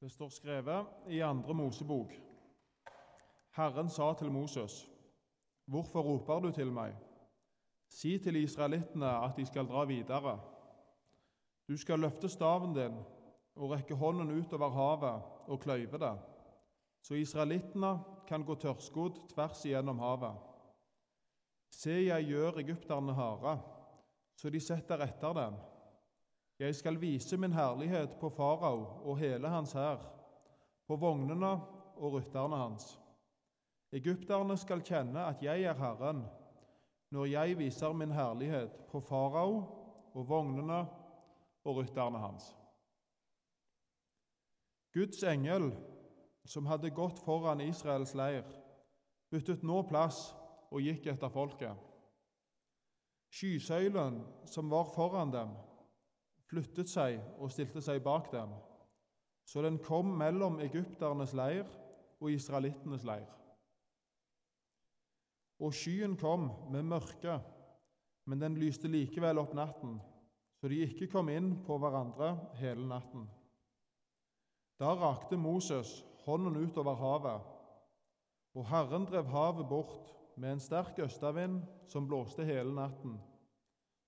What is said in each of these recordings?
Det står skrevet i andre Mosebok. Herren sa til Moses, 'Hvorfor roper du til meg?' 'Si til israelittene at de skal dra videre.' 'Du skal løfte staven din og rekke hånden utover havet og kløyve det,' 'så israelittene kan gå tørrskodd tvers igjennom havet.' 'Se, jeg gjør egypterne harde, så de setter etter dem.' Jeg skal vise min herlighet på farao og hele hans hær, på vognene og rytterne hans. Egypterne skal kjenne at jeg er Herren, når jeg viser min herlighet på farao og vognene og rytterne hans. Guds engel, som hadde gått foran Israels leir, byttet nå plass og gikk etter folket. Skysøylen som var foran dem, flyttet seg og stilte seg bak dem, så den kom mellom egypternes leir og israelittenes leir. Og skyen kom med mørke, men den lyste likevel opp natten, så de ikke kom inn på hverandre hele natten. Da rakte Moses hånden utover havet, og Herren drev havet bort med en sterk østavind som blåste hele natten,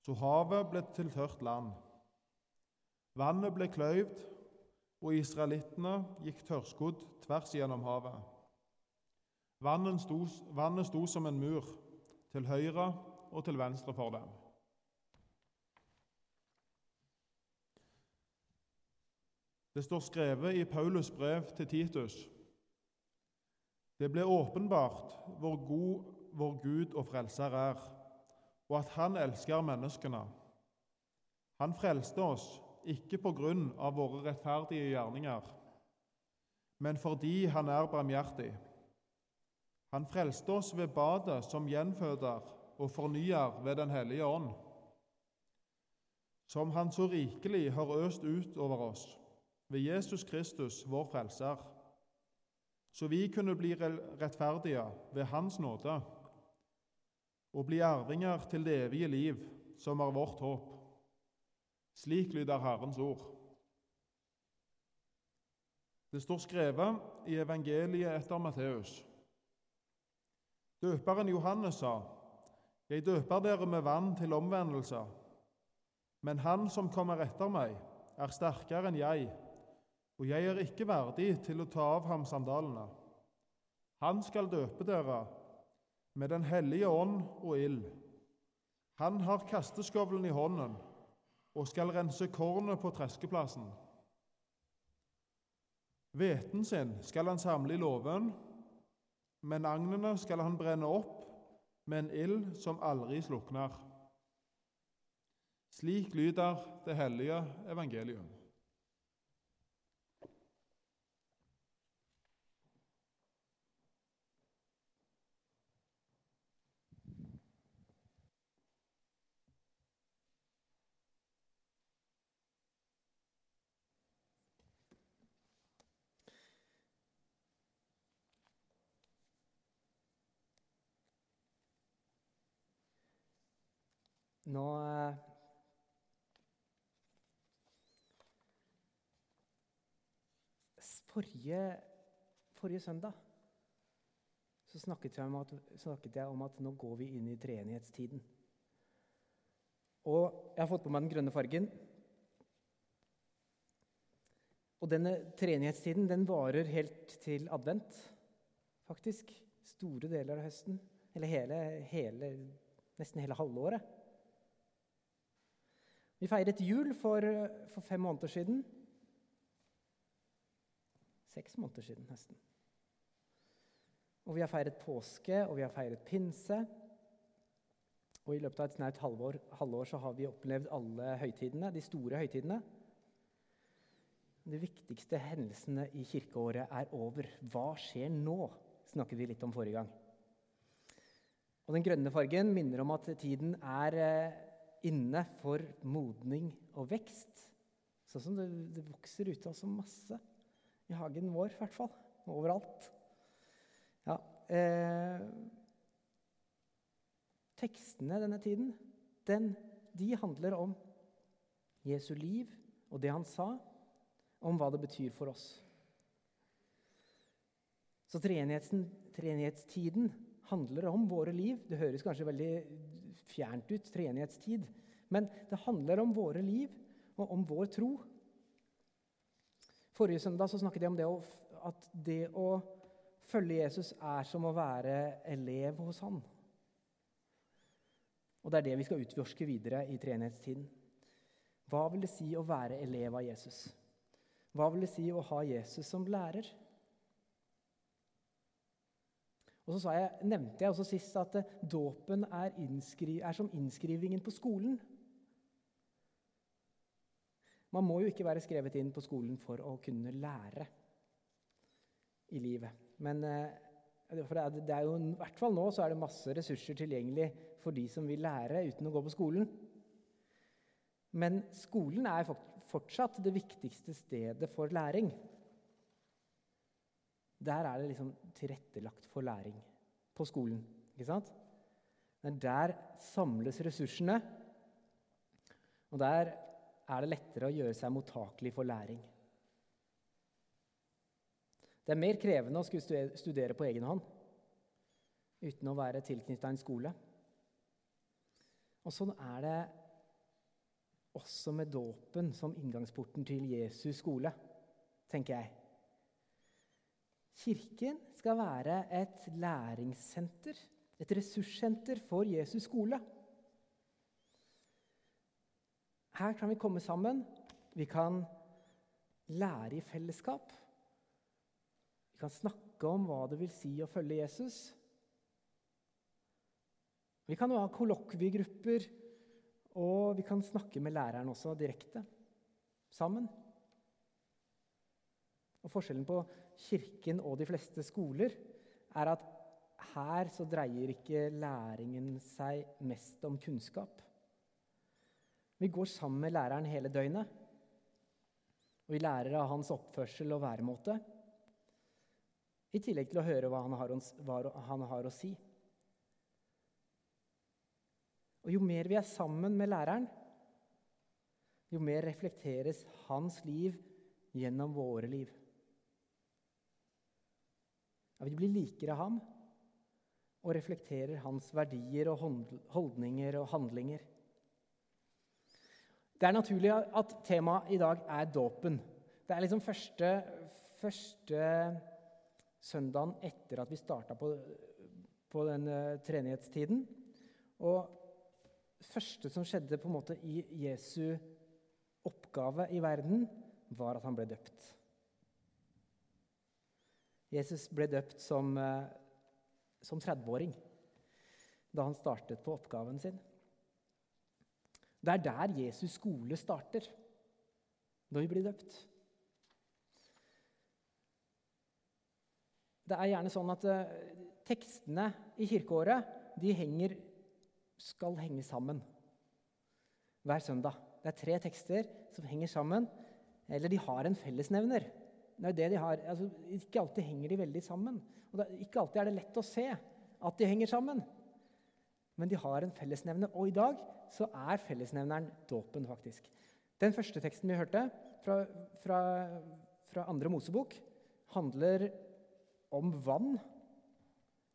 så havet ble til tørt land. Vannet ble kløyvd, og israelittene gikk tørrskodd tvers gjennom havet. Vannet sto, vannet sto som en mur, til høyre og til venstre for dem. Det står skrevet i Paulus brev til Titus. Det ble åpenbart hvor god vår Gud og Frelser er, og at Han elsker menneskene. Han frelste oss ikke på grunn av våre rettferdige gjerninger, men fordi Han er barmhjertig. Han frelste oss ved badet som gjenføder og fornyer ved Den hellige ånd, som Han så rikelig har øst ut over oss ved Jesus Kristus, vår Frelser, så vi kunne bli rettferdige ved Hans nåde og bli arvinger til det evige liv, som er vårt håp. Slik lyder Herrens ord. Det står skrevet i evangeliet etter Matteus. Døperen Johannes sa, 'Jeg døper dere med vann til omvendelse.' Men han som kommer etter meg, er sterkere enn jeg, og jeg er ikke verdig til å ta av ham sandalene. Han skal døpe dere med Den hellige ånd og ild. Han har kasteskovlen i hånden og skal rense kornet på treskeplassen. Hveten sin skal han samle i låven, men agnene skal han brenne opp med en ild som aldri slukner. Slik lyder det hellige evangelium. Nå eh, Forrige, forrige søndag så snakket jeg, at, snakket jeg, om at, nå går vi inn i treenighetstiden. Og jeg har fått på meg den grønne fargen. Og denne treenighetstiden den varer helt til advent, faktisk. Store deler av høsten. Eller hele, hele, nesten hele halvåret. Vi feiret jul for, for fem måneder siden. Seks måneder siden, nesten. Og vi har feiret påske, og vi har feiret pinse. Og i løpet av et snaut halvår, halvår så har vi opplevd alle høytidene, de store høytidene. De viktigste hendelsene i kirkeåret er over. Hva skjer nå? snakket vi litt om forrige gang. Og Den grønne fargen minner om at tiden er eh, inne for modning og vekst. Sånn som det, det vokser ute av så masse. I hagen vår, i hvert fall. Overalt. Ja, eh, tekstene denne tiden, den, de handler om Jesu liv og det han sa, om hva det betyr for oss. Så treenighetstiden handler om våre liv. Det høres kanskje veldig fjernt ut, treenighetstid. Men det handler om våre liv og om vår tro. Forrige søndag snakket jeg om det å, at det å følge Jesus er som å være elev hos han. Og det er det vi skal utforske videre i treenighetstiden. Hva vil det si å være elev av Jesus? Hva vil det si å ha Jesus som lærer? Og så jeg, nevnte jeg også sist at eh, dåpen er, er, som innskrivingen på skolen. Man må jo ikke være skrevet inn på skolen for å kunne lære i livet. Men eh, det er jo, i hvert fall nå så er det masse ressurser tilgjengelig for de som vil lære uten å gå på skolen. Men skolen er fortsatt det viktigste stedet for læring. Der er det liksom tilrettelagt for læring. På skolen. Ikke sant? Men der samles ressursene, og der er det lettere å gjøre seg mottakelig for læring. Det er mer krevende å skulle studere på egen hånd uten å være tilknytta en skole. Og sånn er det også med dåpen som inngangsporten til Jesus skole, tenker jeg. Kirken skal være et læringssenter, et ressurssenter for Jesus skole. Her kan vi komme sammen. Vi kan lære i fellesskap. Vi kan snakke om hva det vil si å følge Jesus. Vi kan ha kollokviegrupper, og vi kan snakke med læreren også direkte. Sammen. Og Forskjellen på Kirken og de fleste skoler er at her så dreier ikke læringen seg mest om kunnskap. Vi går sammen med læreren hele døgnet. Og vi lærer av hans oppførsel og væremåte. I tillegg til å høre hva han har, hva han har å si. Og jo mer vi er sammen med læreren, jo mer reflekteres hans liv gjennom våre liv. Ja, vi blir likere ham og reflekterer hans verdier og holdninger og handlinger. Det er naturlig at temaet i dag er dåpen. Det er liksom første, første søndagen etter at vi starta på, på den uh, treenighetstiden. Og første som skjedde på en måte i Jesu oppgave i verden, var at han ble døpt. Jesus ble døpt som, eh, som 30-åring da han startet på oppgaven sin. Det er der Jesus skole starter, når vi blir døpt. Det er gjerne sånn at uh, tekstene i kirkeåret de henger, skal henge sammen hver søndag. Det er tre tekster som henger sammen, eller de har en fellesnevner. Det er det de har. Altså, ikke alltid henger de veldig sammen. Og det, ikke alltid er det lett å se at de henger sammen. Men de har en fellesnevner. Og i dag så er fellesnevneren dåpen, faktisk. Den første teksten vi hørte, fra, fra, fra andre Mosebok, handler om vann.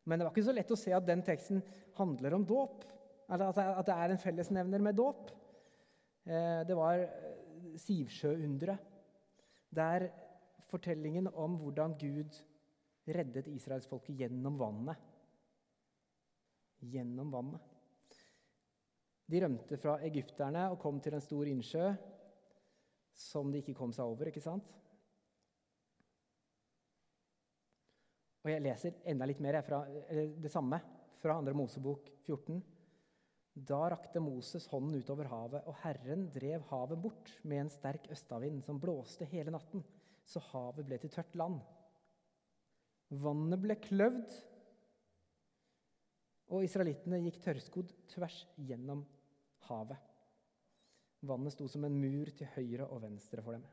Men det var ikke så lett å se at den teksten handler om dåp. At det er en fellesnevner med dåp. Eh, det var Sivsjøunderet, der fortellingen om hvordan Gud reddet israelsfolket gjennom vannet. Gjennom vannet. De rømte fra egypterne og kom til en stor innsjø som de ikke kom seg over. ikke sant? Og Jeg leser enda litt mer fra det samme fra 2. Mosebok 14. Da rakte Moses hånden utover havet, og Herren drev havet bort med en sterk østavind som blåste hele natten så havet ble til tørt land. Vannet ble kløvd, og israelittene gikk tørrskodd tvers gjennom havet. Vannet sto som en mur til høyre og venstre for dem.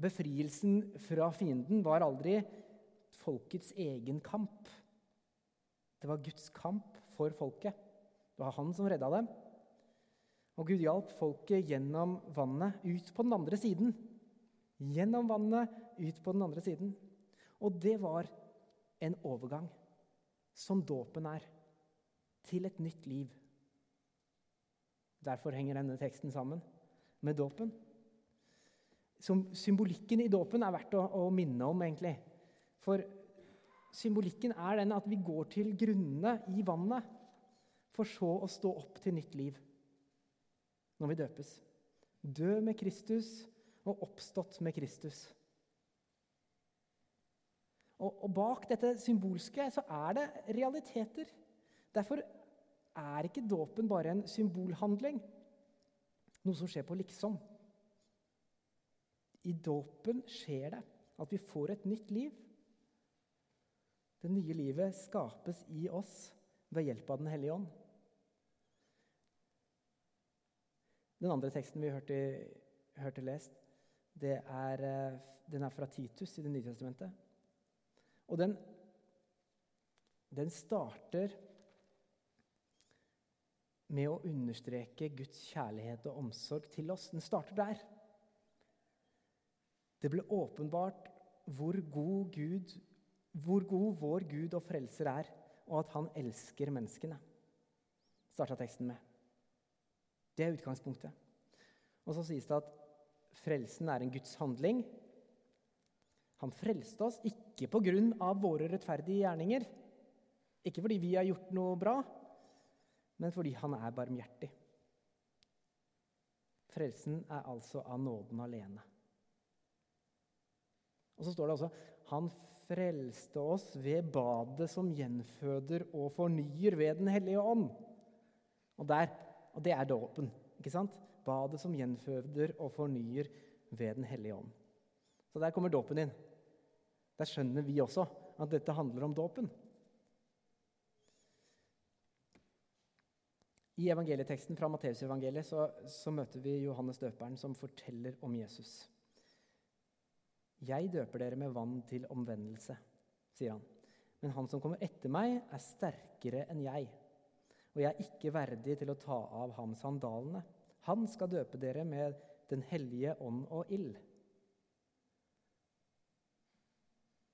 Befrielsen fra fienden var aldri folkets egen kamp. Det var Guds kamp for folket. Det var han som redda dem. Og Gud hjalp folket gjennom vannet ut på den andre siden. Gjennom vannet, ut på den andre siden. Og det var en overgang, som dåpen er, til et nytt liv. Derfor henger denne teksten sammen med dåpen. Symbolikken i dåpen er verdt å, å minne om, egentlig. For symbolikken er den at vi går til grunne i vannet, for så å stå opp til nytt liv når vi døpes. Dø med Kristus og oppstått med Kristus. Og, og bak dette symbolske så er det realiteter. Derfor er ikke dåpen bare en symbolhandling, noe som skjer på liksom. I dåpen skjer det at vi får et nytt liv. Det nye livet skapes i oss ved hjelp av Den hellige ånd. Den andre teksten vi hørte, hørte lest, er, eh, den er fra Titus i Det nye testamentet. Og den, den starter med å understreke Guds kjærlighet og omsorg til oss. Den starter der. Det ble åpenbart hvor god, Gud, hvor god vår Gud og frelser er, og at han elsker menneskene. Starta teksten med. Det er utgangspunktet. Og så sies det at frelsen er en Guds handling. Han frelste oss ikke på grunn av våre rettferdige gjerninger. Ikke fordi vi har gjort noe bra, men fordi han er barmhjertig. Frelsen er altså av nåden alene. Og så står det også han frelste oss ved badet som gjenføder og fornyer ved Den hellige ånd. Og, der, og det er dåpen. ikke sant? Badet som gjenføder og fornyer ved Den hellige ånd. Så der kommer dåpen inn. Der skjønner vi også at dette handler om dåpen. I evangelieteksten fra Matteusevangeliet så, så møter vi Johannes døperen, som forteller om Jesus. Jeg døper dere med vann til omvendelse, sier han. Men han som kommer etter meg, er sterkere enn jeg, og jeg er ikke verdig til å ta av ham sandalene. Han skal døpe dere med Den hellige ånd og ild.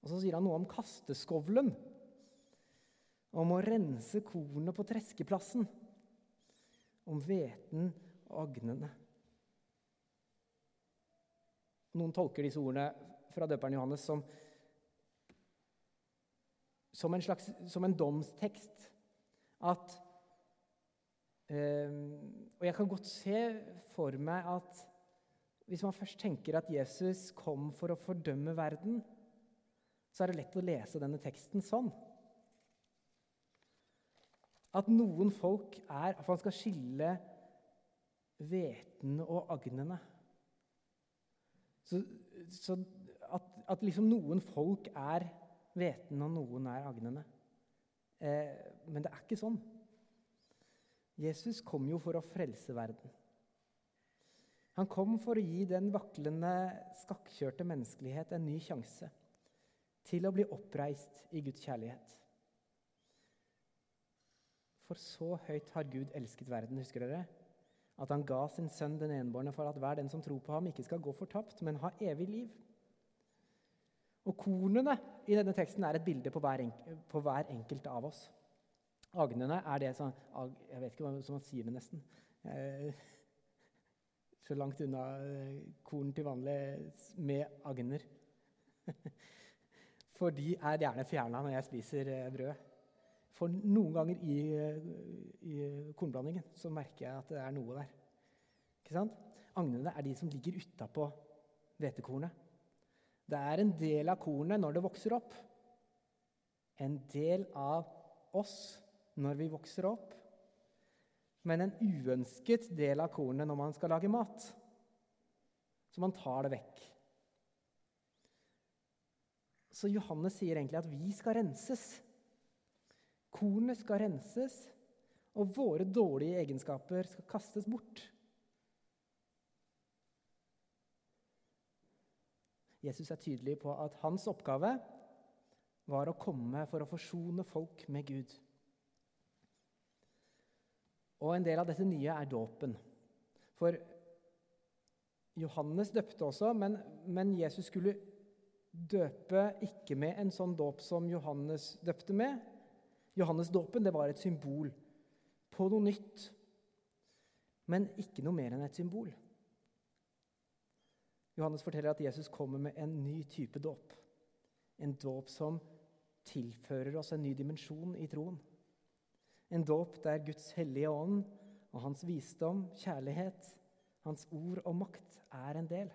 Og så sier han noe om kasteskovlen, om å rense kornet på treskeplassen om hveten og agnene. Noen tolker disse ordene fra døperen Johannes som, som, en, slags, som en domstekst. At Og jeg kan godt se for meg at hvis man først tenker at Jesus kom for å fordømme verden, så er det lett å lese denne teksten sånn at noen folk er At man skal skille hvetene og agnene. Så, så at, at, liksom noen folk er hvetene, og noen er agnene. Eh, men det er ikke sånn. Jesus kom jo for å frelse verden. Han kom for å gi den vaklende, skakkjørte menneskelighet en ny sjanse til å bli oppreist i Guds kjærlighet. For så høyt har Gud elsket verden, husker dere? At han ga sin sønn den enbårne for at hver den som tror på ham, ikke skal gå fortapt, men ha evig liv. Og Kornene i denne teksten er et bilde på hver, enkelt av oss. Agnene er det som Jeg vet ikke hva man sier det, nesten. Eh, så langt unna eh, korn til vanlig med agner. For de er gjerne fjerna når jeg spiser eh, brød. For noen ganger i, i, kornblandingen så merker jeg at det er noe der. Ikke sant? Agnene er de som ligger utapå hvetekornet. Det er en del av kornet når det vokser opp. En del av oss når vi vokser opp. Men en uønsket del av kornet når man skal lage mat. Så man tar det vekk. Så Johannes sier egentlig at vi skal renses. Kornet skal renses, og våre dårlige egenskaper skal kastes bort. Jesus er tydelig på at hans oppgave var å komme for å forsone folk med Gud. Og en del av dette nye er dåpen. For Johannes døpte også, men, men, Jesus skulle døpe ikke med en sånn dåp som Johannes døpte med. Johannesdåpen var et symbol på noe nytt, men ikke noe mer enn et symbol. Johannes forteller at Jesus kommer med en ny type dåp. En dåp som tilfører oss en ny dimensjon i troen. En dåp der Guds hellige ånd og hans visdom, kjærlighet, hans ord og makt er en del.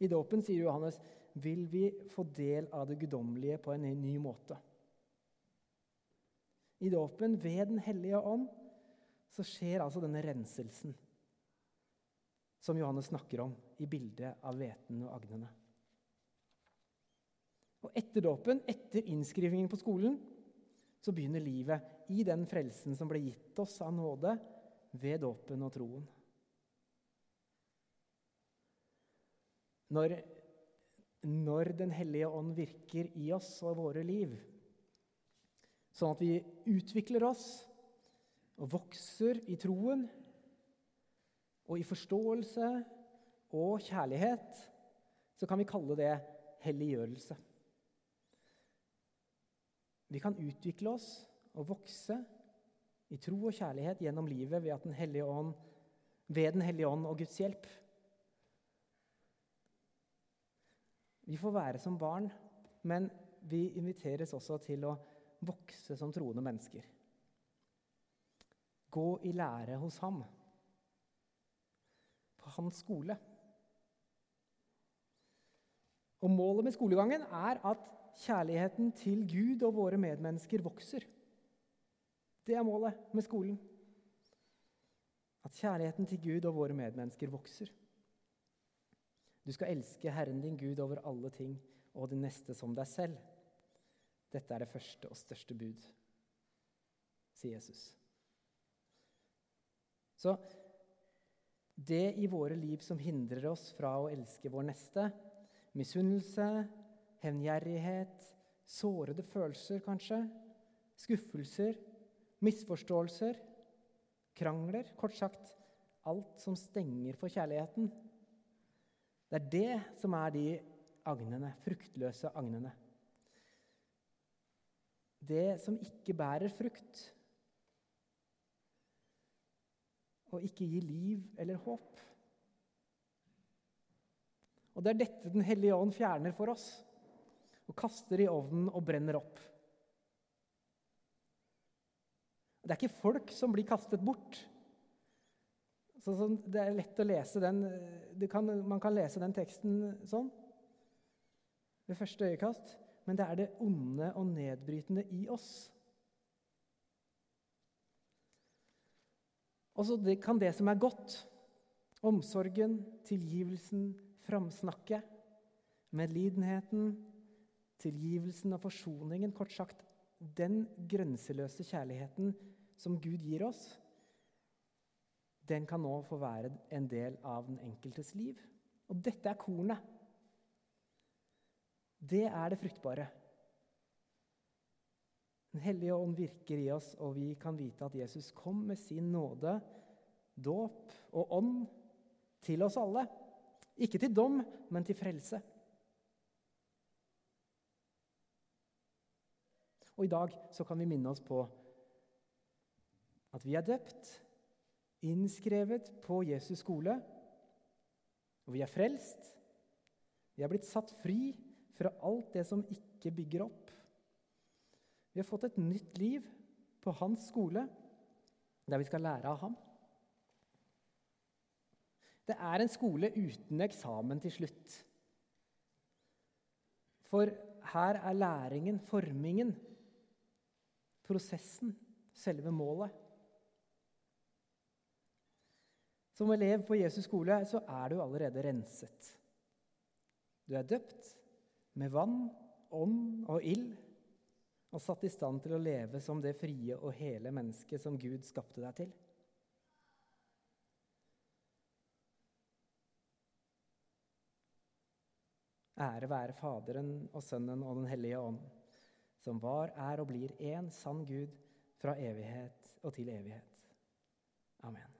I dåpen, sier Johannes, vil vi få del av det guddommelige på en ny måte. I dåpen, ved Den hellige ånd, så skjer altså denne renselsen som Johannes snakker om i bildet av hveten og agnene. Og etter dåpen, etter innskrivingen på skolen, så begynner livet i den frelsen som ble gitt oss av nåde ved dåpen og troen. Når, når Den hellige ånd virker i oss og våre liv, sånn at vi utvikler oss og vokser i troen og i forståelse og kjærlighet, så kan vi kalle det helliggjørelse. Vi kan utvikle oss og vokse i tro og kjærlighet gjennom livet ved, den hellige ånd, ved Den hellige ånd og Guds hjelp. Vi får være som barn, men vi inviteres også til å vokse som troende mennesker. Gå i lære hos ham, på hans skole. Og Målet med skolegangen er at kjærligheten til Gud og våre medmennesker vokser. Det er målet med skolen. At kjærligheten til Gud og våre medmennesker vokser. Du skal elske Herren din Gud over alle ting og din neste som deg selv. Dette er det første og største bud, sier Jesus. Så det i våre liv som hindrer oss fra å elske vår neste, misunnelse, hevngjerrighet, sårede følelser kanskje, skuffelser, misforståelser, krangler Kort sagt alt som stenger for kjærligheten. Det er det som er de agnene, fruktløse agnene. Det som ikke bærer frukt, og ikke gir liv eller håp. Og det er dette Den hellige ånd fjerner for oss og kaster i ovnen og brenner opp. Det er ikke folk som blir kastet bort. Så, så det er lett å lese den kan, Man kan lese den teksten sånn ved første øyekast. Men det er det onde og nedbrytende i oss. Og så kan det som er godt, omsorgen, tilgivelsen, framsnakket, medlidenheten, tilgivelsen og forsoningen, kort sagt den grenseløse kjærligheten som Gud gir oss, den kan nå få være en del av den enkeltes liv. Og dette er kornet. Det er det fruktbare. Den hellige ånd virker i oss, og vi kan vite at Jesus kom med sin nåde, dåp og ånd til oss alle. Ikke til dom, men til frelse. Og i dag så kan vi minne oss på at vi er døpt, innskrevet på Jesus skole, og vi er frelst. Vi er blitt satt fri fra alt det som ikke bygger opp. Vi har fått et nytt liv på hans skole, der vi skal lære av ham. Det er en skole uten eksamen til slutt. For her er læringen, formingen, prosessen, selve målet. Som elev på Jesus skole så er du allerede renset. Du er døpt med vann, ånd og ild og satt i stand til å leve som det frie og hele mennesket som Gud skapte deg til. Ære være Faderen og Sønnen og Den hellige ånd som var, er og blir én sann Gud fra evighet og til evighet. Amen.